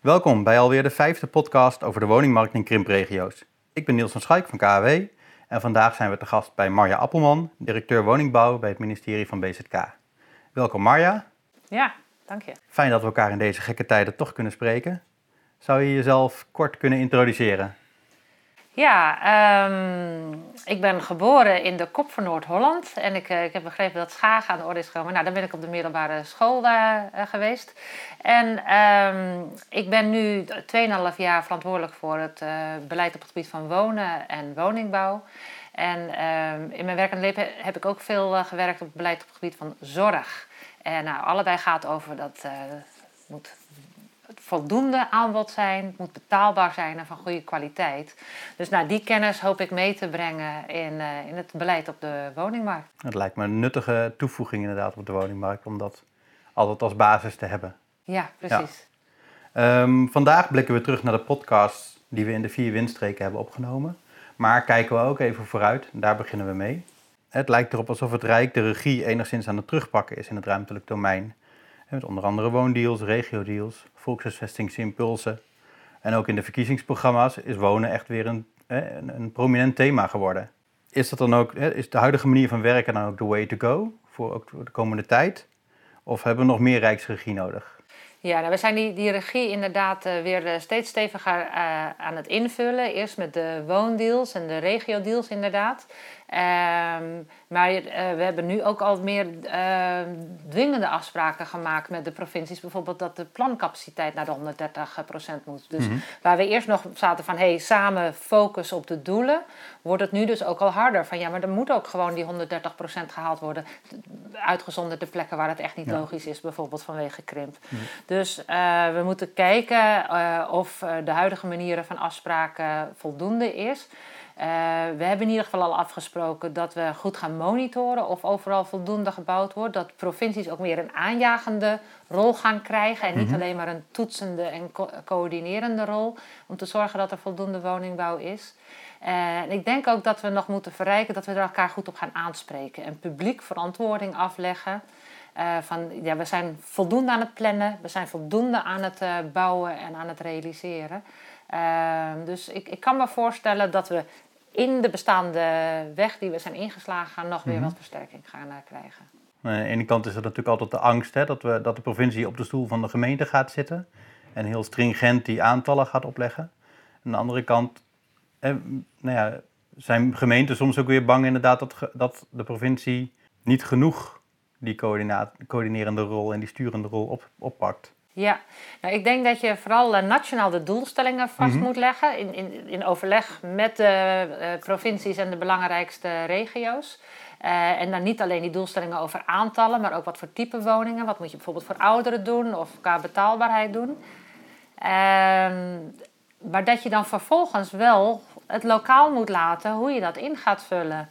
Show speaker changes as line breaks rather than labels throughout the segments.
Welkom bij alweer de vijfde podcast over de woningmarkt in krimpregio's. Ik ben Niels van Schaik van KAW en vandaag zijn we te gast bij Marja Appelman, directeur woningbouw bij het ministerie van BZK. Welkom Marja.
Ja, dank je.
Fijn dat we elkaar in deze gekke tijden toch kunnen spreken. Zou je jezelf kort kunnen introduceren?
Ja, ehm, ik ben geboren in de kop van Noord-Holland. En ik, eh, ik heb begrepen dat Schagen aan de orde is gekomen. Nou, dan ben ik op de middelbare school uh, geweest. En ehm, ik ben nu 2,5 jaar verantwoordelijk voor het beleid op het gebied van wonen en woningbouw. En ehm, in mijn werk en leven heb ik ook veel gewerkt op het beleid op het gebied van zorg. En nou, allebei gaat over dat moet voldoende aanbod zijn, het moet betaalbaar zijn en van goede kwaliteit. Dus nou, die kennis hoop ik mee te brengen in, uh, in het beleid op de woningmarkt.
Het lijkt me een nuttige toevoeging inderdaad op de woningmarkt om dat altijd als basis te hebben.
Ja, precies.
Ehm, vandaag blikken we terug naar de podcast die we in de vier windstreken hebben opgenomen. Maar kijken we ook even vooruit, daar beginnen we mee. Het lijkt erop alsof het Rijk de regie enigszins aan het terugpakken is in het ruimtelijk domein. Met onder andere woondeals, regiodeals, volkshuisvestingsimpulsen. En ook in de verkiezingsprogramma's is wonen echt weer een, een, prominent thema geworden. Is, dat dan ook, is de huidige manier van werken dan ook de way to go voor, ook de komende tijd? Of hebben we nog meer rijksregie nodig?
Ja, nou, we zijn die, die regie inderdaad uh, weer uh, steeds steviger uh, aan het invullen. Eerst met de woondeals en de regiodeals inderdaad. Um, maar uh, we hebben nu ook al meer uh, dwingende afspraken gemaakt met de provincies. Bijvoorbeeld dat de plancapaciteit naar de 130% moet. Dus mm -hmm. waar we eerst nog zaten van hey, samen focus op de doelen, wordt het nu dus ook al harder. Van ja, maar er moet ook gewoon die 130% gehaald worden. Uitgezonderd de plekken waar het echt niet ja. logisch is, bijvoorbeeld vanwege krimp. Mm -hmm. Dus uh, we moeten kijken of de huidige manieren van afspraken voldoende is. Uh, we hebben in ieder geval al afgesproken dat we goed gaan monitoren of overal voldoende gebouwd wordt. Dat provincies ook meer een aanjagende rol gaan krijgen en niet mm -hmm. alleen maar een toetsende en co coördinerende rol. Om te zorgen dat er voldoende woningbouw is. Uh, en ik denk ook dat we nog moeten verrijken dat we er elkaar goed op gaan aanspreken en publiek verantwoording afleggen. Uh, van ja, we zijn voldoende aan het plannen, we zijn voldoende aan het uh, bouwen en aan het realiseren. Uh, dus ik, ik kan me voorstellen dat we in de bestaande weg die we zijn ingeslagen nog weer mm -hmm. wat versterking gaan uh, krijgen.
Aan de ene kant is er natuurlijk altijd de angst hè, dat, we, dat de provincie op de stoel van de gemeente gaat zitten en heel stringent die aantallen gaat opleggen. Aan de andere kant eh, nou ja, zijn gemeenten soms ook weer bang inderdaad dat, dat de provincie niet genoeg die coördinerende rol en die sturende rol op, oppakt.
Ja, nou, ik denk dat je vooral uh, nationaal de doelstellingen vast mm -hmm. moet leggen in, in, in overleg met de uh, provincies en de belangrijkste regio's. Uh, en dan niet alleen die doelstellingen over aantallen, maar ook wat voor type woningen. Wat moet je bijvoorbeeld voor ouderen doen of qua betaalbaarheid doen. maar dat je dan vervolgens wel het lokaal moet laten hoe je dat in gaat vullen.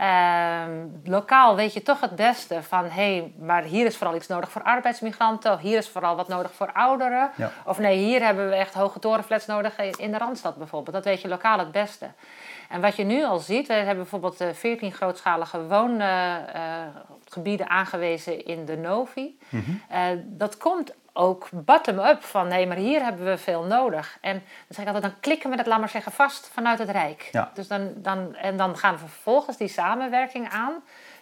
Uh, lokaal weet je toch het beste van hé, hey, maar hier is vooral iets nodig voor arbeidsmigranten, of hier is vooral wat nodig voor ouderen. Ja. Of nee, hier hebben we echt hoge torenflats nodig in de Randstad bijvoorbeeld. Dat weet je lokaal het beste. En wat je nu al ziet, we hebben bijvoorbeeld 14 grootschalige woongebieden uh, aangewezen in de Novi. Mm -hmm. uh, dat komt ook bottom-up van nee, maar hier hebben we veel nodig. En dan zeg ik altijd, dan klikken we dat, laat maar zeggen, vast vanuit het Rijk. Ja. Dus dan, dan, en dan gaan we vervolgens die samenwerking aan.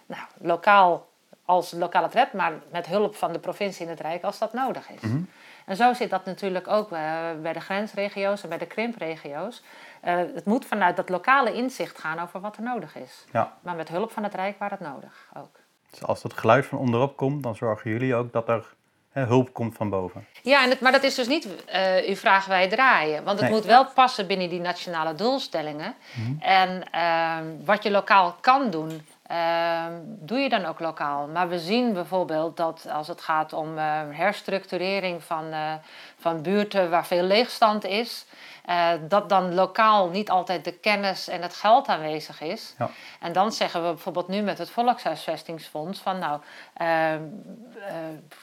Nou, lokaal als lokale tred, maar met hulp van de provincie in het Rijk als dat nodig is. Mm -hmm. En zo zit dat natuurlijk ook uh, bij de grensregio's en bij de krimpregio's. Uh, het moet vanuit dat lokale inzicht gaan over wat er nodig is. Ja. Maar met hulp van het Rijk waar het nodig ook.
Dus als het geluid van onderop komt, dan zorgen jullie ook dat er hulp komt van boven.
Ja, en het, maar dat is dus niet uh, uw vraag wij draaien. Want het nee. moet wel passen binnen die nationale doelstellingen. Mm -hmm. En uh, wat je lokaal kan doen, uh, doe je dan ook lokaal. Maar we zien bijvoorbeeld dat als het gaat om uh, herstructurering van, uh, van buurten waar veel leegstand is, uh, dat dan lokaal niet altijd de kennis en het geld aanwezig is. Ja. En dan zeggen we bijvoorbeeld nu met het Volkshuisvestingsfonds van nou, uh, uh,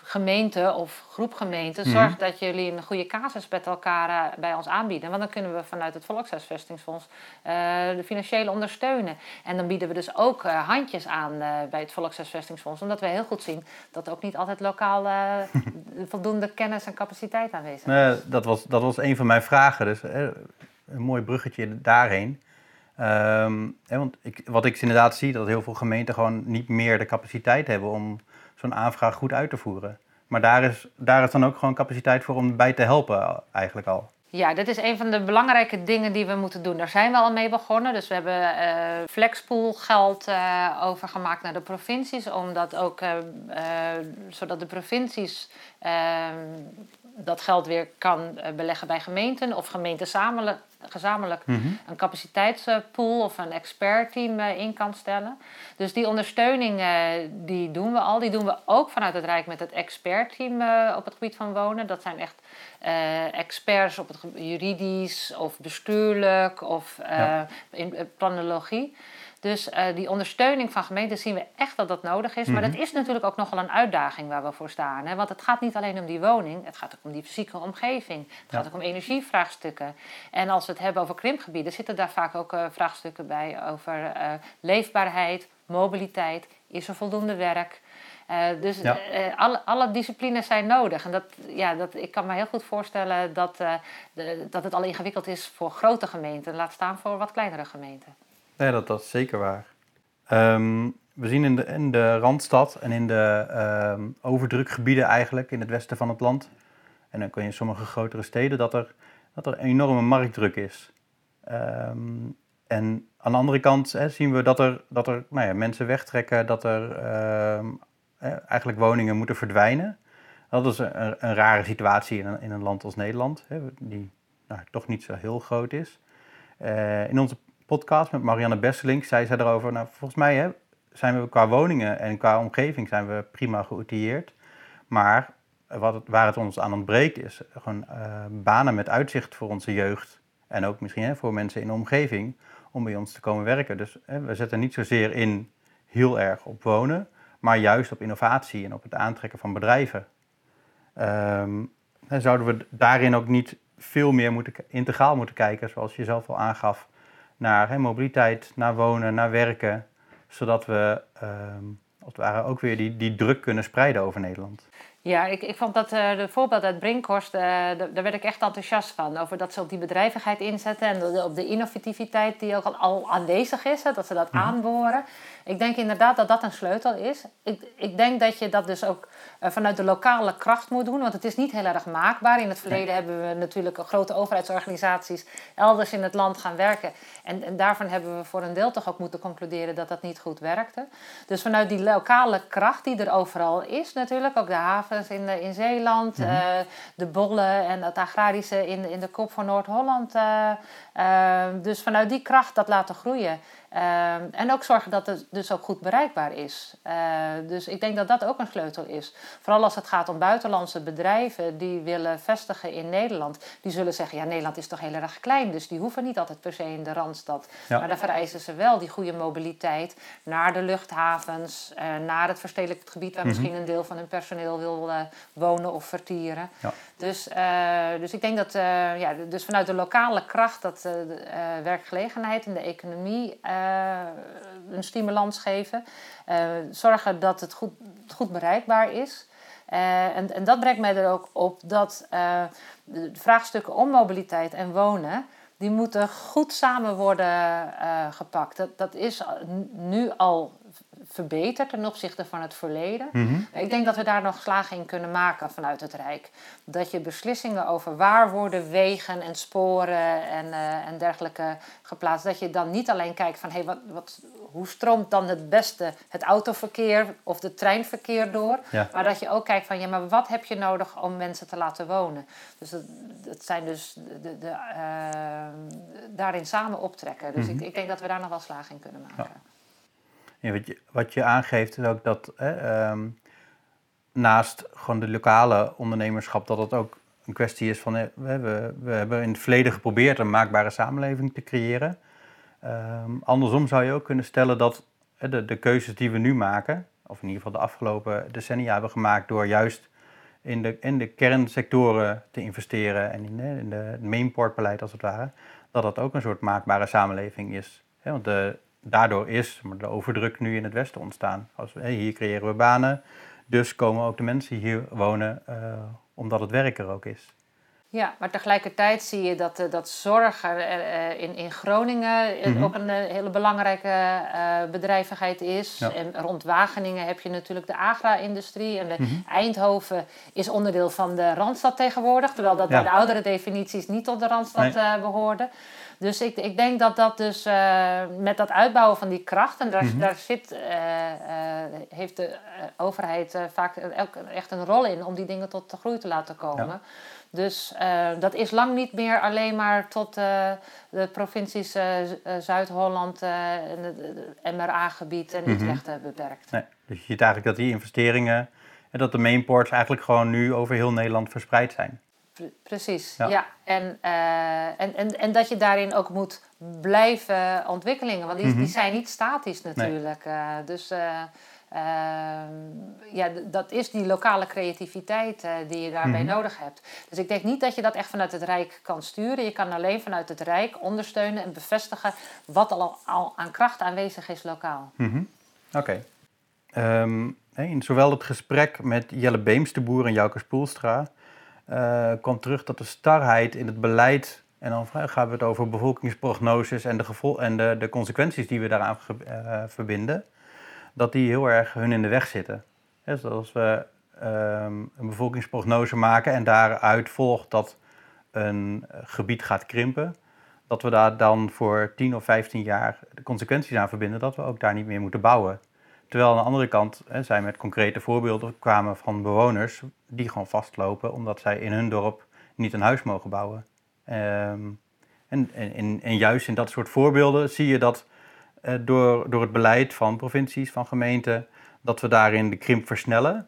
gemeente of groep gemeenten, mm -hmm. zorg dat jullie een goede casus met elkaar bij ons aanbieden. Want dan kunnen we vanuit het Volkshuisvestingsfonds de financiële ondersteunen. En dan bieden we dus ook handjes aan bij het Volkshuisvestingsfonds, omdat we heel goed zien dat ook niet altijd lokaal voldoende kennis en capaciteit aanwezig
Nee, dat, was, dat was een van mijn vragen. Dus een mooi bruggetje daarheen. Ehm, hè, want ik, wat ik inderdaad zie, dat heel veel gemeenten gewoon niet meer de capaciteit hebben om zo'n aanvraag goed uit te voeren. Maar daar is, daar is dan ook gewoon capaciteit voor om bij te helpen eigenlijk al.
Ja, dit is een van de belangrijke dingen die we moeten doen. Daar zijn we al mee begonnen. Dus we hebben uh, flexpool geld overgemaakt naar de provincies. Omdat ook, uh, zodat de provincies ehm, dat geld weer kan beleggen bij gemeenten. Of gemeenten samen, gezamenlijk
Mhm.
een capaciteitspool of een expertteam in kan stellen. Dus die ondersteuning die doen we al. Die doen we ook vanuit het Rijk met het expertteam op het gebied van wonen. Dat zijn echt experts op het juridisch of bestuurlijk of
Ja.
in planologie. Dus uh, die ondersteuning van gemeenten zien we echt dat dat nodig is. Maar
Mhm.
dat is natuurlijk ook nogal een uitdaging waar we voor staan. Hè? Want het gaat niet alleen om die woning, het gaat ook om die fysieke omgeving. Het
Ja.
gaat ook om energievraagstukken. En als we het hebben over krimpgebieden, zitten daar vaak ook uh, vraagstukken bij over uh, leefbaarheid, mobiliteit, is er voldoende werk. Dus
Ja.
alle, alle disciplines zijn nodig. En dat, ja, dat, ik kan me heel goed voorstellen dat, de, dat het al ingewikkeld is voor grote gemeenten. Laat staan voor wat kleinere gemeenten.
Nee, dat, dat is zeker waar. Ehm, we zien in de, in de Randstad en in de ehm, overdrukgebieden eigenlijk in het westen van het land... en dan kun je in sommige grotere steden dat er, dat er enorme marktdruk is. Ehm, en aan de andere kant hè, zien we dat er, dat er nou ja, mensen wegtrekken, dat er eigenlijk woningen moeten verdwijnen. Dat is een, een rare situatie in een, in een land als Nederland, hè, die nou, toch niet zo heel groot is. Eh, in onze podcast met Marianne Besselink zei zij erover, nou volgens mij hè, zijn we qua woningen en qua omgeving zijn we prima geoutilleerd. Maar wat waar het ons aan ontbreekt is gewoon uh, banen met uitzicht voor onze jeugd. En ook misschien hè, voor mensen in de omgeving om bij ons te komen werken. Dus hè, we zetten niet zozeer in heel erg op wonen, maar juist op innovatie en op het aantrekken van bedrijven. Um, zouden we daarin ook niet veel meer moeten, integraal moeten kijken, zoals je zelf al aangaf, naar hè, mobiliteit, naar wonen, naar werken, zodat we um, als het ware ook weer die, die druk kunnen spreiden over Nederland.
Ja, ik, ik vond dat uh, de voorbeeld uit Brinkhorst, uh, daar werd ik echt enthousiast van. Over dat ze op die bedrijvigheid inzetten en op de innovativiteit die ook al, al aanwezig is, hè, dat ze dat
Mhm.
aanboren. Ik denk inderdaad dat dat een sleutel is. Ik, ik denk dat je dat dus ook uh, vanuit de lokale kracht moet doen, want het is niet heel erg maakbaar. In het verleden nee. hebben we natuurlijk grote overheidsorganisaties elders in het land gaan werken. En, en daarvan hebben we voor een deel toch ook moeten concluderen dat dat niet goed werkte. Dus vanuit die lokale kracht die er overal is natuurlijk, ook de havens in, in Zeeland, mm -hmm. uh, de bollen en het agrarische in, in de kop van Noord-Holland. Uh, uh, dus vanuit die kracht dat laten groeien. Uh, en ook zorgen dat het dus ook goed bereikbaar is. Uh, dus ik denk dat dat ook een sleutel is. Vooral als het gaat om buitenlandse bedrijven die willen vestigen in Nederland. Die zullen zeggen, ja Nederland is toch heel erg klein. Dus die hoeven niet altijd per se in de Randstad. Ja. Maar dan vereisen ze wel die goede mobiliteit naar de luchthavens. Uh, naar het verstedelijkt gebied waar mm -hmm. misschien een deel van hun personeel wil uh, wonen of vertieren.
Ja.
Dus, uh, dus ik denk dat ja, dus vanuit de lokale kracht dat de werkgelegenheid en de economie een stimulans geven. Uh, zorgen dat het goed, goed bereikbaar is. Uh, en, en dat brengt mij er ook op dat de vraagstukken om mobiliteit en wonen... die moeten goed samen worden gepakt. Dat, dat is nu al verbeterd ten opzichte van het verleden.
Mm -hmm.
Ik denk dat we daar nog slagen in kunnen maken vanuit het Rijk. Dat je beslissingen over waar worden wegen en sporen en, uh, en dergelijke geplaatst... dat je dan niet alleen kijkt van hey, wat, wat, hoe stroomt dan het beste het autoverkeer of de treinverkeer door...
Ja.
maar dat je ook kijkt van ja, maar wat heb je nodig om mensen te laten wonen? Dus dat, dat zijn dus de, de, uh, daarin samen optrekken. Dus mm -hmm. ik, ik denk dat we daar nog wel slagen in kunnen maken.
Ja. Wat, je, wat je aangeeft is ook dat hè, um, naast gewoon de lokale ondernemerschap, dat het ook een kwestie is van, we, we, we, hebben in het verleden geprobeerd een maakbare samenleving te creëren. Um, andersom zou je ook kunnen stellen dat hè, de, de keuzes die we nu maken, of in ieder geval de afgelopen decennia hebben gemaakt door juist in de, in de kernsectoren te investeren en in, in de, mainportbeleid als het ware, dat dat ook een soort maakbare samenleving is. Want de, daardoor is de overdruk nu in het Westen ontstaan. Als hier creëren we banen, dus komen ook de mensen hier wonen uh, omdat het werk er ook is.
Ja, maar tegelijkertijd zie je dat, uh, dat zorg uh, in, in Groningen mm-hmm. ook een hele belangrijke bedrijvigheid is. En rond Wageningen heb je natuurlijk de agra-industrie. En mm-hmm. Eindhoven is onderdeel van de Randstad tegenwoordig. Terwijl dat bij de oudere definities niet tot de Randstad nee. behoorde. Dus ik, ik denk dat dat dus met dat uitbouwen van die kracht... en daar, mm-hmm. daar zit, heeft de overheid vaak echt een rol in... om die dingen tot de groei te laten komen... Ja. Dus dat is lang niet meer alleen maar tot de provincies Zuid-Holland en het MRA-gebied en Utrecht mm -hmm. beperkt.
Nee, dus je ziet eigenlijk dat die investeringen en dat de mainports eigenlijk gewoon nu over heel Nederland verspreid zijn.
Precies, ja. ja. En, en, en, en dat je daarin ook moet blijven ontwikkelingen, want die, mm -hmm. die zijn niet statisch natuurlijk. Nee. dus Ehm, ja, dat is die lokale creativiteit die je daarbij mm -hmm. nodig hebt. Dus ik denk niet dat je dat echt vanuit het Rijk kan sturen. Je kan alleen vanuit het Rijk ondersteunen en bevestigen wat al, al aan kracht aanwezig is lokaal.
Mm -hmm. Oké. Okay. Um, in zowel het gesprek met Jelle Beemsterboer en Jouke Spoelstra uh, kwam terug dat de starheid in het beleid, en dan gaan we het over bevolkingsprognoses en de, gevol en de, de consequenties die we daaraan uh, verbinden dat die heel erg hun in de weg zitten. He, zoals we um, een bevolkingsprognose maken en daaruit volgt dat een gebied gaat krimpen, dat we daar dan voor 10 of 15 jaar de consequenties aan verbinden dat we ook daar niet meer moeten bouwen. Terwijl aan de andere kant hè, zij met concrete voorbeelden kwamen van bewoners die gewoon vastlopen omdat zij in hun dorp niet een huis mogen bouwen. Um, en, en, en, juist in dat soort voorbeelden zie je dat eh, door, door het beleid van provincies, van gemeenten, dat we daarin de krimp versnellen.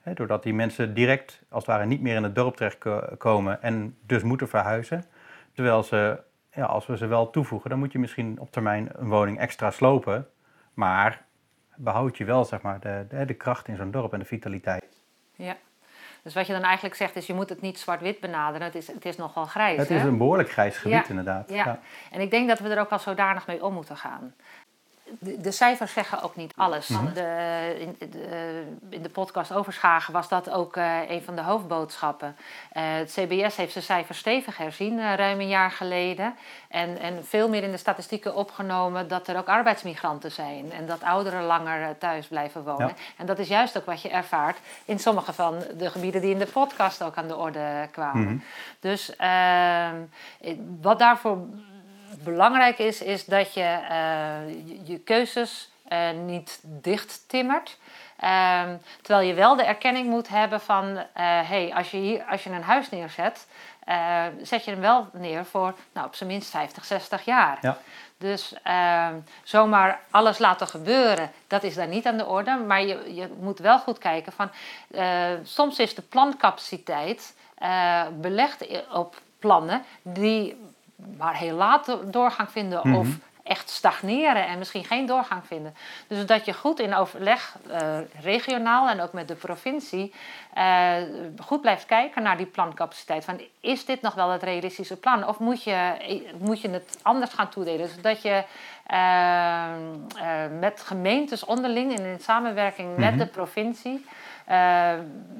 Hè, doordat die mensen direct, als het ware, niet meer in het dorp terechtkomen en dus moeten verhuizen. Terwijl ze, ja, als we ze wel toevoegen, dan moet je misschien op termijn een woning extra slopen. Maar behoud je wel zeg maar, de, de, de kracht in zo'n dorp en de vitaliteit.
Ja. Dus wat je dan eigenlijk zegt is, je moet het niet zwart-wit benaderen. Het is, het is nogal grijs.
Het is een behoorlijk grijs gebied inderdaad.
Ja. ja. en ik denk dat we er ook al zodanig mee om moeten gaan de, cijfers zeggen ook niet alles. Mhm. de, in, de, in, de, podcast Overschagen was dat ook uh, een van de hoofdboodschappen. Uh, het CBS heeft zijn cijfers stevig herzien, uh, ruim een jaar geleden. En, en veel meer in de statistieken opgenomen dat er ook arbeidsmigranten zijn. En dat ouderen langer thuis blijven wonen. En dat is juist ook wat je ervaart in sommige van de gebieden die in de podcast ook aan de orde kwamen. Mhm. Dus ehm, wat daarvoor belangrijk is, is dat je uh, je, keuzes uh, niet dicht timmert. Um, terwijl je wel de erkenning moet hebben van, uh, hey, als je, hier, als je een huis neerzet, zet je hem wel neer voor nou, op zijn minst 50, 60 jaar. Ja. Dus ehm, zomaar alles laten gebeuren, dat is daar niet aan de orde. Maar je, je moet wel goed kijken van, soms is de plancapaciteit belegd op plannen die maar heel laat doorgang vinden mhm. of echt stagneren en misschien geen doorgang vinden. Dus dat je goed in overleg, uh, regionaal en ook met de provincie, uh, goed blijft kijken naar die plancapaciteit. Van, is dit nog wel het realistische plan? Of moet je, moet je het anders gaan toedelen? Zodat je uh, met gemeentes onderling en in samenwerking met mhm. de provincie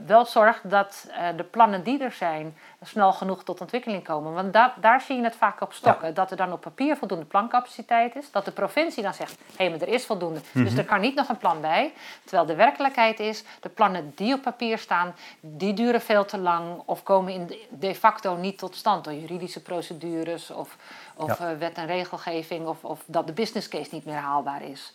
wel zorgt dat uh, de plannen die er zijn snel genoeg tot ontwikkeling komen. Want da daar zie je het vaak op stokken. Dat er dan op papier voldoende plancapaciteit is. Dat de provincie dan zegt, hé, hey, maar er is voldoende. Dus mhm. er kan niet nog een plan bij. Terwijl de werkelijkheid is, de plannen die op papier staan, die duren veel te lang. Of komen in de facto niet tot stand door juridische procedures of, of uh, wet en regelgeving. Of, of dat de business case niet meer haalbaar is.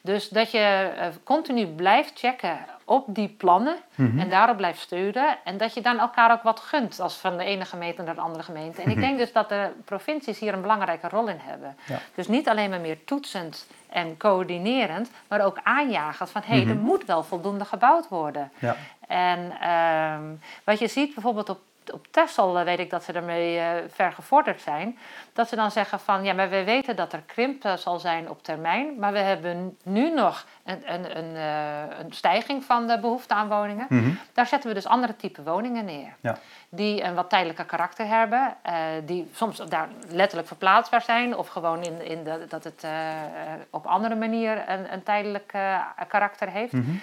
Dus dat je uh, continu blijft checken op die plannen mhm. en daarop blijft steunen. En dat je dan elkaar ook wat gunt, als van de ene gemeente naar de andere gemeente. En ik mhm. denk dus dat de provincies hier een belangrijke rol in hebben. Dus niet alleen maar meer toetsend en coördinerend, maar ook aanjagend van hé, hey, er mhm. moet wel voldoende gebouwd worden. Ja. En uh, wat je ziet bijvoorbeeld op op Texel weet ik dat ze ermee uh, ver gevorderd zijn. Dat ze dan zeggen van ja, maar we weten dat er krimp uh, zal zijn op termijn. Maar we hebben nu nog een, een, een, een stijging van de behoefte aan woningen. Mhm. Daar zetten we dus andere type woningen neer. Ja. Die een wat tijdelijke karakter hebben. die soms daar letterlijk verplaatsbaar zijn. Of gewoon in, in de, dat het op andere manier een, een tijdelijk karakter heeft. Mm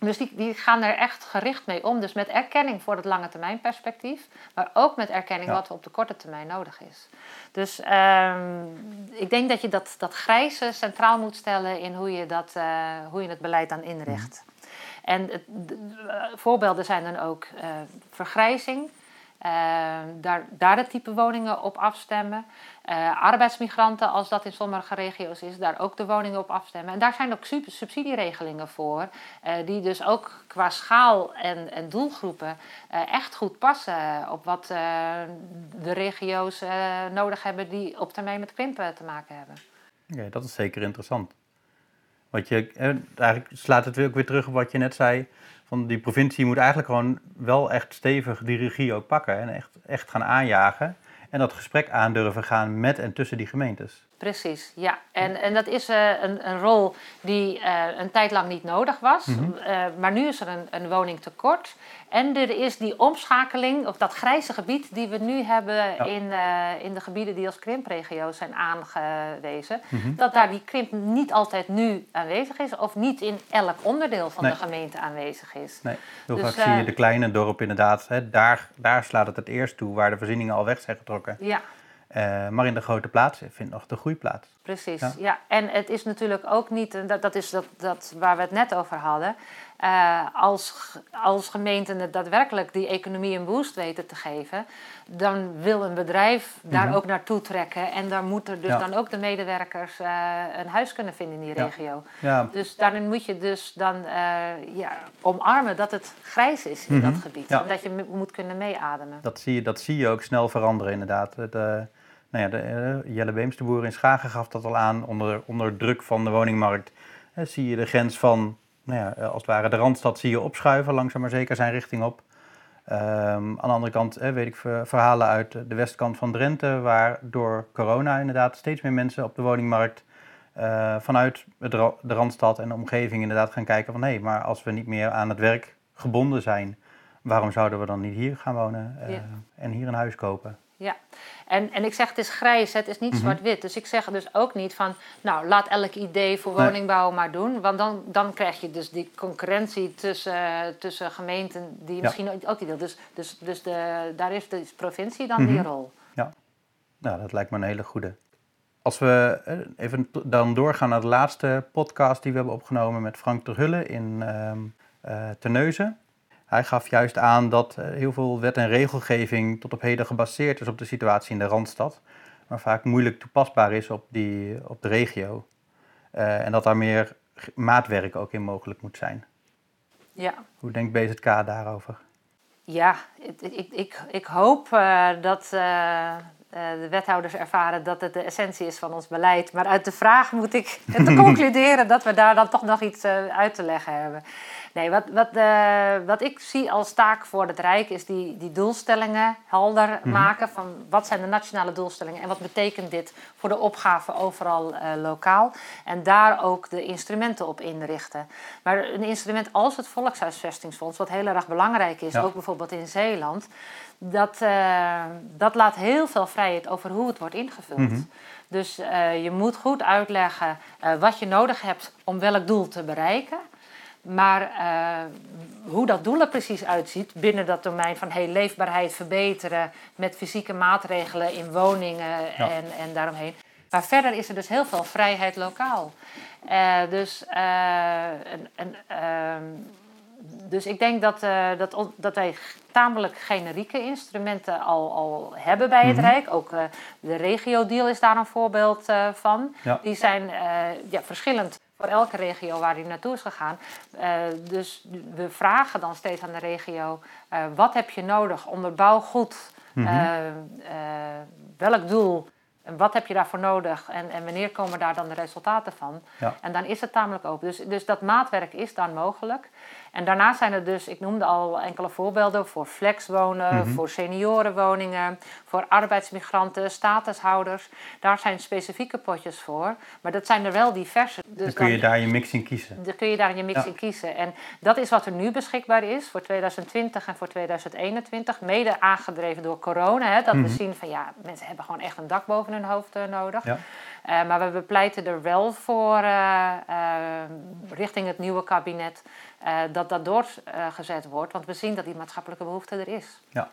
Dus die, die gaan er echt gericht mee om. Dus met erkenning voor het lange termijn perspectief, maar ook met erkenning
Ja.
wat er op de korte termijn nodig is. Dus ehm, ik denk dat je dat, dat grijze centraal moet stellen in hoe je, dat, eh, hoe je het beleid dan inricht. En het, de- eh, voorbeelden zijn dan ook eh, vergrijzing. eh, daar, daar het type woningen op afstemmen. Eh, arbeidsmigranten, als dat in sommige regio's is, daar ook de woningen op afstemmen. En daar zijn ook sub- subsidieregelingen voor, eh, die dus ook qua schaal en, en doelgroepen eh, echt goed passen op wat de regio's nodig hebben die op termijn met krimpen te maken hebben.
Oké, dat is zeker interessant. Wat je, eigenlijk slaat het ook weer terug op wat je net zei. Van die provincie moet eigenlijk gewoon wel echt stevig die regie ook pakken. En echt, echt gaan aanjagen. En dat gesprek aandurven gaan met en tussen die gemeentes.
Precies, ja. En, en dat is eh, een, een rol die eh, een tijd lang niet nodig was.
Mhm.
Eh, maar nu is er een, een woningtekort. En er is die omschakeling, of dat grijze gebied die we nu hebben
Ja.
in, in de gebieden die als krimpregio's zijn aangewezen.
Mhm.
Dat daar die krimp niet altijd nu aanwezig is, of niet in elk onderdeel van
Nee.
de gemeente aanwezig is.
Nee, heel
Dus,
vaak zie je de kleine dorpen inderdaad. Hè, daar, daar slaat het het eerst toe, waar de voorzieningen al weg zijn getrokken.
Ja.
Eh, maar in de grote plaatsen vindt nog de groei plaats.
Precies,
Ja.
ja. En het is natuurlijk ook niet, dat, dat is dat, dat waar we het net over hadden. eh, als, als gemeenten het daadwerkelijk die economie een boost weten te geven, dan wil een bedrijf daar
Mhm.
ook naartoe trekken. En dan moeten dus
Ja.
dan ook de medewerkers eh, een huis kunnen vinden in die
Ja.
regio.
Ja,
Dus daarin moet je dus dan ja, omarmen dat het grijs is in
Mhm.
dat gebied. En dat je moet kunnen meeademen.
dat zie, je, dat zie je ook snel veranderen inderdaad. Het, nou ja, de, eh, Jelle Beemsterboer in Schagen gaf dat al aan. Onder, onder druk van de woningmarkt eh, zie je de grens van, nou ja, eh, als het ware de Randstad zie je opschuiven. Langzaam maar zeker zijn richting op. Ehm, aan de andere kant weet ik ver- verhalen uit de westkant van Drenthe... waar door corona inderdaad steeds meer mensen op de woningmarkt... vanuit de Randstad en de omgeving inderdaad gaan kijken van... hé, maar als we niet meer aan het werk gebonden zijn... waarom zouden we dan niet hier gaan wonen
Ja.
en hier een huis kopen?
Ja, en, en ik zeg het is grijs, het is niet
Mhm.
zwart-wit. Dus ik zeg dus ook niet van, nou laat elk idee voor
Nee.
woningbouw maar doen. Want dan, dan krijg je dus die concurrentie tussen, tussen gemeenten die
Ja.
misschien ook, die wil. Dus, dus, dus de, daar heeft de provincie dan die
Mhm.
rol.
Nou, dat lijkt me een hele goede. Als we eh, even dan doorgaan naar de laatste podcast die we hebben opgenomen met Frank Terhulle in ehm eh, Terneuzen. Hij gaf juist aan dat eh, heel veel wet en regelgeving tot op heden gebaseerd is op de situatie in de Randstad. Maar vaak moeilijk toepasbaar is op, die, op de regio. Eh, en dat daar meer maatwerk ook in mogelijk moet zijn.
Ja.
Hoe denkt BZK daarover?
Ja, ik, ik, ik, ik hoop eh, dat de wethouders ervaren dat het de essentie is van ons beleid. Maar uit de vraag moet ik te concluderen dat we daar dan toch nog iets uit te leggen hebben. Nee, wat, wat, eh, wat ik zie als taak voor het Rijk is die, die doelstellingen helder maken. Van wat zijn de nationale doelstellingen en wat betekent dit voor de opgave overal eh, lokaal. En daar ook de instrumenten op inrichten. Maar een instrument als het Volkshuisvestingsfonds, wat heel erg belangrijk is,
Ja.
ook bijvoorbeeld in Zeeland, dat, eh, dat laat heel veel vrijheid over hoe het wordt ingevuld.
Mhm.
Dus je moet goed uitleggen wat je nodig hebt om welk doel te bereiken. Maar eh, hoe dat doel er precies uitziet binnen dat domein van hey, leefbaarheid verbeteren met fysieke maatregelen in woningen
Ja.
en, en daaromheen. Maar verder is er dus heel veel vrijheid lokaal. Eh, dus, eh, en, en, ehm, dus ik denk dat, dat, dat wij tamelijk generieke instrumenten al, al hebben bij het
Mhm.
Rijk. Ook de regio-deal is daar een voorbeeld van.
Ja.
Die zijn ja, verschillend voor elke regio waar die naartoe is gegaan. Eh, dus we vragen dan steeds aan de regio: eh, wat heb je nodig? Onderbouw goed. Eh, eh, welk doel? En wat heb je daarvoor nodig? En, en wanneer komen daar dan de resultaten van?
Ja.
En dan is het tamelijk open. Dus, dus dat maatwerk is dan mogelijk. En daarnaast zijn er dus, ik noemde al enkele voorbeelden voor flexwonen,
Mhm.
voor seniorenwoningen, voor arbeidsmigranten, statushouders. Daar zijn specifieke potjes voor. Maar dat zijn er wel diverse. Dus
dan kun je daar je mix in kiezen.
dan kun je daar je mix
Ja.
in kiezen. En dat is wat er nu beschikbaar is voor 2020 en voor 2021. Mede aangedreven door corona. Hè, dat
Mhm.
we zien van ja, mensen hebben gewoon echt een dak boven hun hoofd eh, nodig.
Ja.
Eh, maar we pleiten er wel voor, uh, richting het nieuwe kabinet, dat dat doorgezet wordt. Want we zien dat die maatschappelijke behoefte er is.
Ja,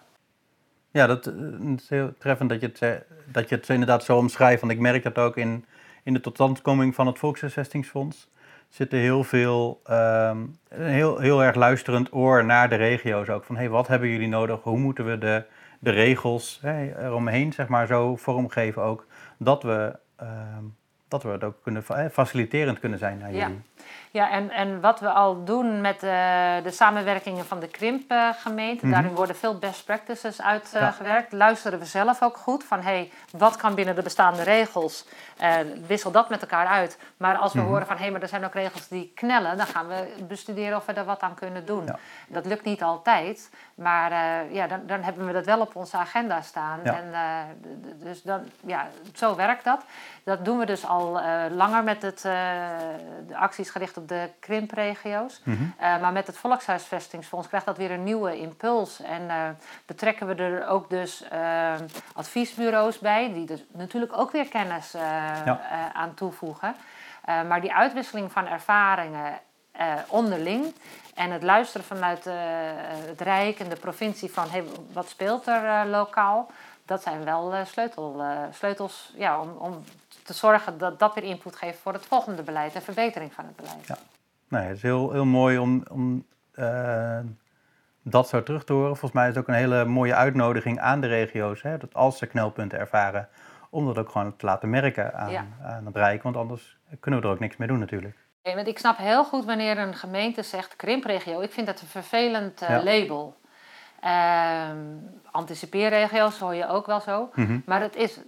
ja dat is heel treffend dat je, het, dat je het inderdaad zo omschrijft. Want ik merk dat ook in, in de totstandkoming van het Volkshuisvestingsfonds zitten heel veel, um, een heel, heel erg luisterend oor naar de regio's ook. Van hey, wat hebben jullie nodig? Hoe moeten we de, de regels eromheen zeg maar, zo vormgeven ook, dat we, dat we het ook kunnen, faciliterend kunnen zijn naar jullie.
Ja, en, en wat we al doen met de, de samenwerkingen van de krimpgemeente, mm daarin worden veel best practices uitgewerkt. Luisteren we zelf ook goed van hey, wat kan binnen de bestaande regels? Uh, wissel dat met elkaar uit. Maar als we mhm. horen van hé, hey, maar er zijn ook regels die knellen, dan gaan we bestuderen of we er wat aan kunnen doen. Dat lukt niet altijd, maar uh, ja, dan, dan hebben we dat wel op onze agenda staan. En, uh, dus dan, ja, zo werkt dat. Dat doen we dus al langer met het, de acties gericht op de krimpregio's. Mm maar met het Volkshuisvestingsfonds krijgt dat weer een nieuwe impuls. En betrekken we er ook dus adviesbureaus bij, die dus natuurlijk ook weer kennis aan toevoegen. maar die uitwisseling van ervaringen onderling en het luisteren vanuit het Rijk en de provincie van hey, wat speelt er lokaal, dat zijn wel sleutel, sleutels ja, om, om te zorgen dat dat weer input geeft voor het volgende beleid en verbetering van het beleid.
Ja, nee, het is heel, heel mooi om, om uh, dat zo terug te horen. Volgens mij is het ook een hele mooie uitnodiging aan de regio's, hè, dat als ze knelpunten ervaren, om dat ook gewoon te laten merken aan, aan het Rijk, want anders kunnen we er ook niks mee doen natuurlijk.
Nee, want ik snap heel goed wanneer een gemeente zegt krimpregio. Ik vind dat een vervelend uh, label. Uh, anticipeerregio's hoor je ook wel zo. Mm Maar het is,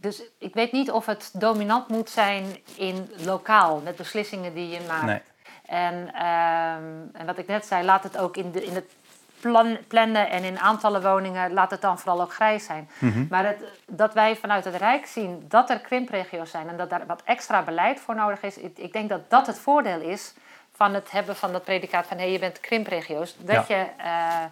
dus ik weet niet of het dominant moet zijn in lokaal, met beslissingen die je maakt. Nee. En, uh, en wat ik net zei, laat het ook in, de, in het plan, plannen en in aantallen woningen, laat het dan vooral ook grijs zijn. Mm Maar het, dat wij vanuit het Rijk zien dat er krimpregio's zijn en dat daar wat extra beleid voor nodig is, ik, ik denk dat dat het voordeel is van het hebben van dat predicaat van hé, hey, je bent krimpregio's. Dat je... Uh,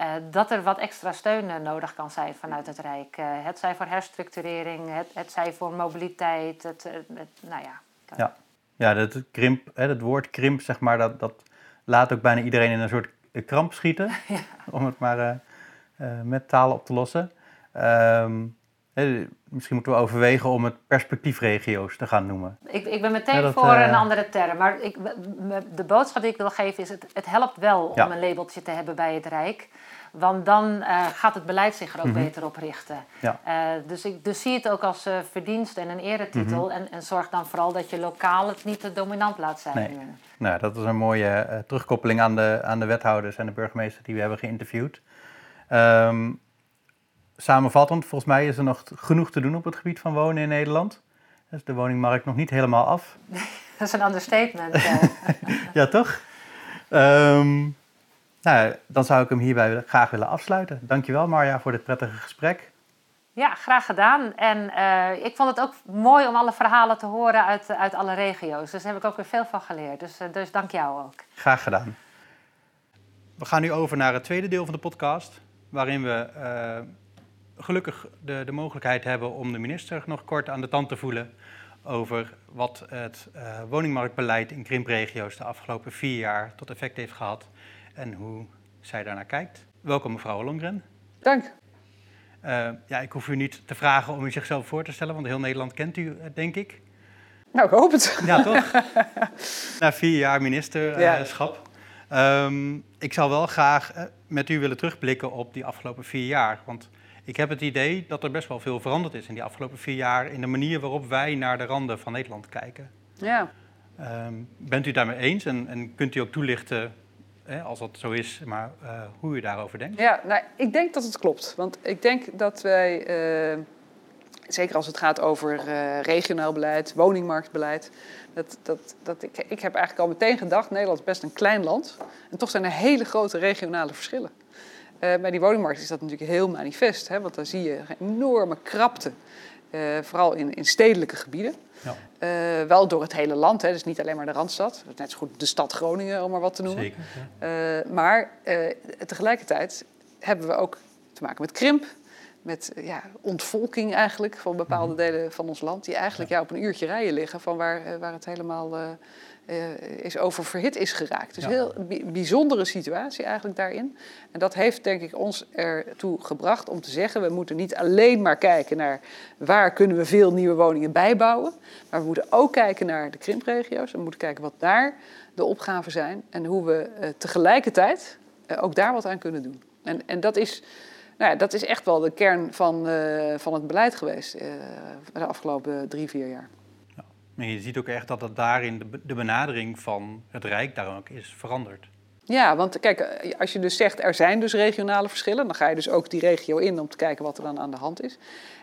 uh, dat er wat extra steun uh, nodig kan zijn vanuit het Rijk. Het zij voor herstructurering, het, het zij voor mobiliteit. Het, het nou ja.
Ja, ja dat, krimp, hè, het woord krimp, zeg maar, dat, dat laat ook bijna iedereen in een soort kramp schieten. ja. Om het maar met taal op te lossen. Um, misschien moeten we overwegen om het perspectiefregio's te gaan noemen.
Ik, ik ben meteen voor een eh, andere term. Maar ik, de boodschap die ik wil geven is: het, het helpt wel om een labeltje te hebben bij het Rijk. Want dan uh, gaat het beleid zich er ook mm -hmm. beter op richten. Ja. Uh, dus ik dus zie het ook als uh, verdienst en een eretitel. Mm -hmm. en, en, zorg dan vooral dat je lokaal het niet te dominant laat zijn. Nee.
Nou, dat is een mooie terugkoppeling aan de, aan de wethouders en de burgemeester die we hebben geïnterviewd. Um, samenvattend, volgens mij is er nog genoeg te doen op het gebied van wonen in Nederland. Dus de woningmarkt nog niet helemaal af.
Dat is een understatement.
ja, toch? Um, nou, dan zou ik hem hierbij graag willen afsluiten. Dankjewel Marja voor dit prettige gesprek.
Ja, graag gedaan. En uh, ik vond het ook mooi om alle verhalen te horen uit, uit alle regio's. Dus daar heb ik ook weer veel van geleerd. Dus, uh, dus dank jou ook.
Graag gedaan. We gaan nu over naar het tweede deel van de podcast, waarin we uh, gelukkig de, de mogelijkheid hebben om de minister nog kort aan de tand te voelen over wat het uh, woningmarktbeleid in krimpregio's de afgelopen vier jaar tot effect heeft gehad en hoe zij daarnaar kijkt. Welkom mevrouw Longren.
Dank.
Uh, ja, ik hoef u niet te vragen om u zichzelf voor te stellen, want heel Nederland kent u, eh, denk ik.
Nou, ik hoop het.
Ja, toch? Na vier jaar ministerschap. Ja. Um, ik zou wel graag met u willen terugblikken op die afgelopen vier jaar. Want ik heb het idee dat er best wel veel veranderd is in die afgelopen vier jaar in de manier waarop wij naar de randen van Nederland kijken.
Ja.
Um, bent u daarmee eens en, en kunt u ook toelichten, hè, als dat zo is, maar uh, hoe u daarover denkt?
Ja, nou, ik denk dat het klopt. Want ik denk dat wij, uh, zeker als het gaat over uh, regionaal beleid, woningmarktbeleid, dat, dat, dat ik, ik heb eigenlijk al meteen gedacht, Nederland is best een klein land. En toch zijn er hele grote regionale verschillen. Uh, bij die woningmarkt is dat natuurlijk heel manifest, hè, want dan zie je een enorme krapte, uh, vooral in, in, stedelijke gebieden. Ja. Uh, wel door het hele land, hè, dus niet alleen maar de Randstad. Net zo goed de stad Groningen, om maar wat te noemen. Zeker, ja. maar tegelijkertijd hebben we ook te maken met krimp. met ja, ontvolking eigenlijk van bepaalde
Mhm.
delen van ons land, die eigenlijk ja. op een uurtje rijden liggen van waar, eh, waar het helemaal eh, eh, is over verhit is geraakt. Dus
Ja.
heel bi- bijzondere situatie eigenlijk daarin. En dat heeft denk ik ons ertoe gebracht om te zeggen, we moeten niet alleen maar kijken naar waar kunnen we veel nieuwe woningen bijbouwen, maar we moeten ook kijken naar de krimpregio's. We moeten kijken wat daar de opgaven zijn en hoe we eh, tegelijkertijd eh, ook daar wat aan kunnen doen. En, en dat, is, nou ja, dat is echt wel de kern van, eh, van het beleid geweest eh, de afgelopen drie, vier jaar.
Maar je ziet ook echt dat het daarin de, be- de benadering van het Rijk daar ook is veranderd.
Ja, want kijk, eh, als je dus zegt er zijn dus regionale verschillen, dan ga je dus ook die regio in om te kijken wat er dan aan de hand is.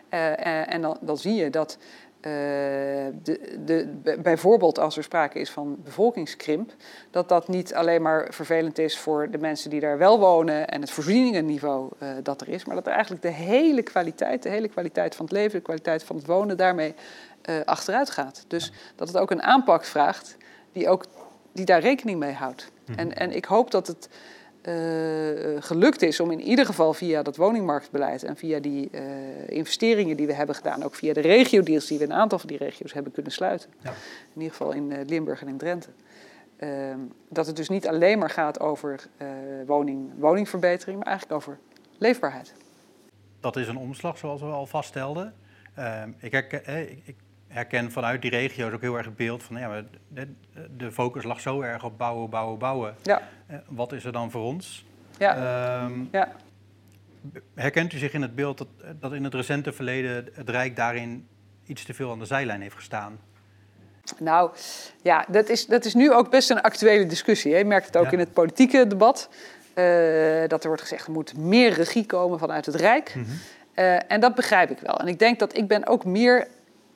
Eh, eh, en dan, dan zie je dat de, de, bijvoorbeeld als er sprake is van bevolkingskrimp, dat dat niet alleen maar vervelend is voor de mensen die daar wel wonen en het voorzieningenniveau dat er is, maar dat er eigenlijk de hele kwaliteit, de hele kwaliteit van het leven, de kwaliteit van het wonen daarmee eh, achteruit gaat. Dus dat het ook een aanpak vraagt die, ook, die daar rekening mee houdt. En, en ik hoop dat het eh, gelukt is om in ieder geval via dat woningmarktbeleid en via die eh, investeringen die we hebben gedaan, ook via de regio-deals die we in een aantal van die regio's hebben kunnen sluiten,
Ja.
in ieder geval in Limburg en in Drenthe, ehm, dat het dus niet alleen maar gaat over woning, woningverbetering, maar eigenlijk over leefbaarheid.
Dat is een omslag, zoals we al vaststelden. Ehm, ik, ik, ik herken vanuit die regio's ook heel erg het beeld van... Ja, maar de, de focus lag zo erg op bouwen, bouwen, bouwen.
Ja,
Eh, wat is er dan voor ons?
ja,
Ehm,
ja.
herkent u zich in het beeld dat, dat in het recente verleden het Rijk daarin iets te veel aan de zijlijn heeft gestaan?
Nou, ja, dat is, dat is nu ook best een actuele discussie. Hè. Je merkt het ook
Ja.
in het politieke debat. eh, dat er wordt gezegd, er moet meer regie komen vanuit het Rijk. Eh, en dat begrijp ik wel. En ik denk dat ik ben ook meer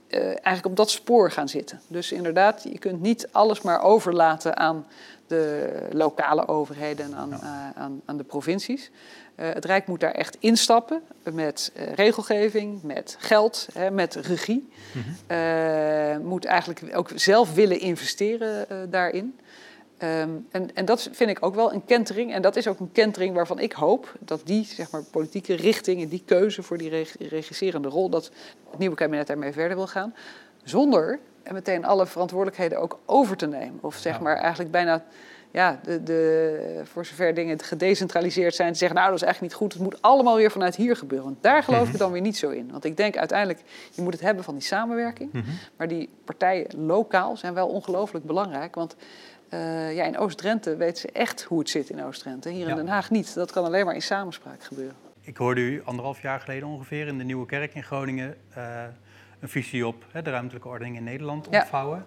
eh, eigenlijk op dat spoor gaan zitten. Dus inderdaad, je kunt niet alles maar overlaten aan de lokale overheden en aan, eh, aan, aan de provincies. Eh, het Rijk moet daar echt instappen met regelgeving, met geld, hè, met regie. Eh, moet eigenlijk ook zelf willen investeren daarin. Ehm, en, en dat vind ik ook wel een kentering. En dat is ook een kentering waarvan ik hoop dat die zeg maar, politieke richting en die keuze voor die reg- regisserende rol, dat het nieuwe kabinet daarmee verder wil gaan. Zonder en meteen alle verantwoordelijkheden ook over te nemen. Of zeg
Ja.
maar eigenlijk bijna, ja, de, de, voor zover dingen gedecentraliseerd zijn, te zeggen, nou dat is eigenlijk niet goed, het moet allemaal weer vanuit hier gebeuren. Want daar geloof ik dan weer niet zo in. Want ik denk uiteindelijk, je moet het hebben van die samenwerking. Maar die partijen lokaal zijn wel ongelooflijk belangrijk. Want eh, ja, in Oost-Drenthe weten ze echt hoe het zit in Oost-Drenthe. Hier
Ja.
in Den Haag niet. Dat kan alleen maar in samenspraak gebeuren.
Ik hoorde u anderhalf jaar geleden ongeveer in de Nieuwe Kerk in Groningen eh, een visie op hè, de ruimtelijke ordening in Nederland
Ja.
ontvouwen.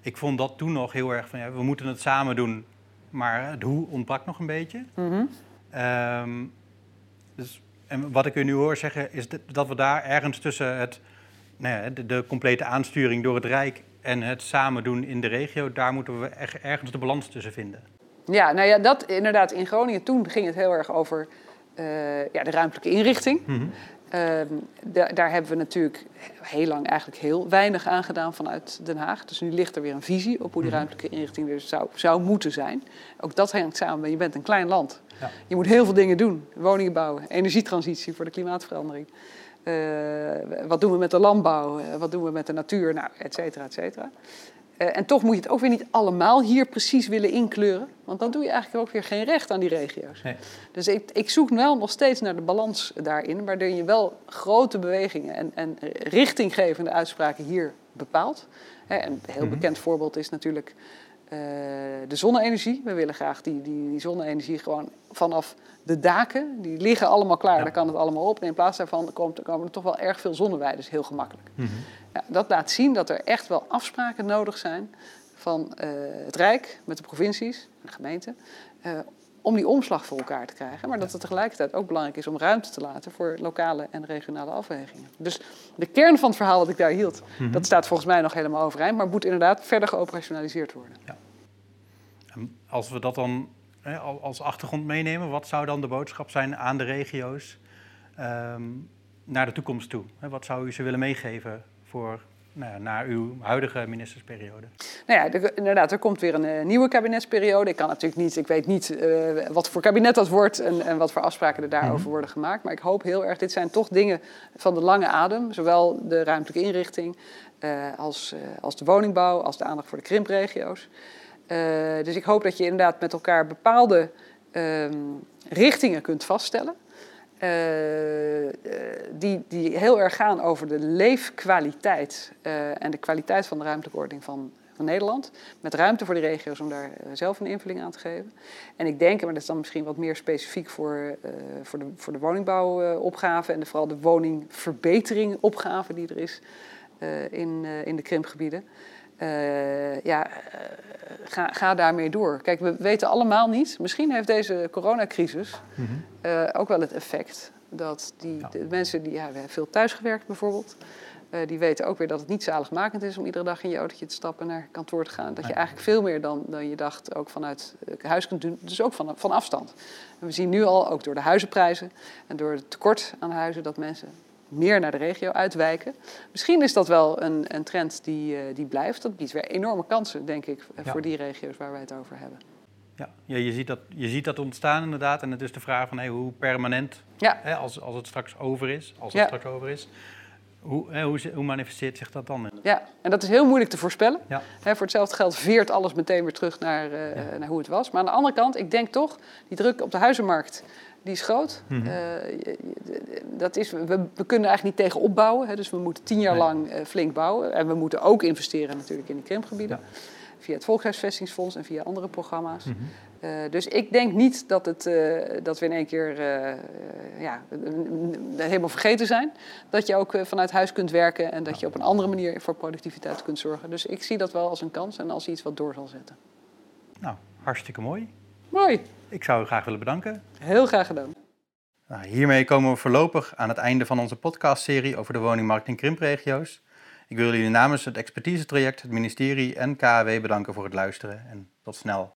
Ik vond dat toen nog heel erg van ja, we moeten het samen doen, maar het hoe ontbrak nog een beetje. Ehm, dus, en wat ik u nu hoor zeggen is dat- dat we daar ergens tussen het, nou ja, de, de complete aansturing door het Rijk en het samen doen in de regio, daar moeten we echt ergens de balans tussen vinden.
Ja, nou ja, dat inderdaad in Groningen. Toen ging het heel erg over eh, ja, de ruimtelijke inrichting. Ehm, da- daar hebben we natuurlijk heel lang eigenlijk heel weinig aan gedaan vanuit Den Haag. Dus nu ligt er weer een visie op hoe die ruimtelijke inrichting er zou, zou moeten zijn. Ook dat hangt samen met, je bent een klein land.
Ja.
Je moet heel veel dingen doen. Woningen bouwen, energietransitie voor de klimaatverandering. Eh, wat doen we met de landbouw? Eh, wat doen we met de natuur? Nou, et cetera, et cetera. Eh, en toch moet je het ook weer niet allemaal hier precies willen inkleuren. Want dan doe je eigenlijk ook weer geen recht aan die regio's.
Nee.
Dus ik, ik zoek wel nog steeds naar de balans daarin, waardoor je wel grote bewegingen en, en richtinggevende uitspraken hier bepaalt. En een heel bekend voorbeeld is natuurlijk eh, de zonne-energie. We willen graag die, die, die zonne-energie gewoon vanaf de daken, die liggen allemaal klaar,
Ja.
daar kan het allemaal op. En in plaats daarvan komt, komen er toch wel erg veel zonneweiden, dus heel gemakkelijk. Ja, dat laat zien dat er echt wel afspraken nodig zijn van eh, het Rijk met de provincies en de gemeenten. eh, om die omslag voor elkaar te krijgen. Maar dat het tegelijkertijd ook belangrijk is om ruimte te laten voor lokale en regionale afwegingen. Dus de kern van het verhaal wat ik daar hield, dat staat volgens mij nog helemaal overeind. Maar moet inderdaad verder geoperationaliseerd worden.
En als we dat dan hè, al- als achtergrond meenemen, wat zou dan de boodschap zijn aan de regio's ehm, naar de toekomst toe? Wat zou u ze willen meegeven voor nou naar uw huidige ministersperiode?
Nou ja, er, inderdaad, er komt weer een uh, nieuwe kabinetsperiode. Ik kan natuurlijk niet, ik weet niet uh, wat voor kabinet dat wordt en, en wat voor afspraken er daarover mm worden gemaakt. Maar ik hoop heel erg, dit zijn toch dingen van de lange adem. Zowel de ruimtelijke inrichting uh, als, als de woningbouw, als de aandacht voor de krimpregio's. dus ik hoop dat je inderdaad met elkaar bepaalde ehm, richtingen kunt vaststellen. Uh, die, die heel erg gaan over de leefkwaliteit uh, en de kwaliteit van de ruimtelijke ordening van, van Nederland. Met ruimte voor de regio's om daar zelf een invulling aan te geven. En ik denk, maar dat is dan misschien wat meer specifiek voor, voor, de, voor de woningbouwopgave en de, vooral de woningverbetering-opgave die er is in, in de krimpgebieden. Uh, ja, uh, ga, ga daarmee door. Kijk, we weten allemaal niet, misschien heeft deze coronacrisis mm -hmm. uh, ook wel het effect dat die ja. de mensen die, ja, we hebben veel thuisgewerkt bijvoorbeeld, die weten ook weer dat het niet zaligmakend is om iedere dag in je autootje te stappen naar kantoor te gaan. Dat je eigenlijk veel meer dan, dan je dacht ook vanuit huis kunt doen, dus ook van, van afstand. En we zien nu al, ook door de huizenprijzen en door het tekort aan huizen, dat mensen meer naar de regio uitwijken. Misschien is dat wel een, een trend die, uh, die blijft. Dat biedt weer enorme kansen, denk ik, ja. voor die regio's waar wij het over hebben.
Ja, ja je, ziet dat, je ziet dat ontstaan inderdaad. En het is de vraag van hey, hoe permanent,
ja.
hè, als, als het straks over is, als het ja. straks over is, hoe, hè, hoe, hoe, manifesteert zich dat dan?
Ja, en dat is heel moeilijk te voorspellen. Ja. Hè, voor hetzelfde geld veert alles meteen weer terug naar, uh, ja. naar hoe het was. Maar aan de andere kant, ik denk toch, die druk op de huizenmarkt die is groot. Mm -hmm. uh, dat is, we, we, kunnen eigenlijk niet tegen opbouwen. Hè, dus we moeten tien jaar nee. lang uh, flink bouwen. En we moeten ook investeren natuurlijk in de krimpgebieden. Ja. Via het Volkshuisvestingsfonds en via andere programma's. Mm -hmm. uh, dus ik denk niet dat, het, dat we in één keer ja, helemaal vergeten zijn. Dat je ook vanuit huis kunt werken en dat je op een andere manier voor productiviteit kunt zorgen. Dus ik zie dat wel als een kans en als iets wat door zal zetten.
Nou, hartstikke mooi.
Mooi.
Ik zou u graag willen bedanken.
Heel graag gedaan.
Nou, hiermee komen we voorlopig aan het einde van onze podcastserie over de woningmarkt in krimpregio's. Ik wil jullie namens het expertise-traject, het ministerie en KAW bedanken voor het luisteren en tot snel.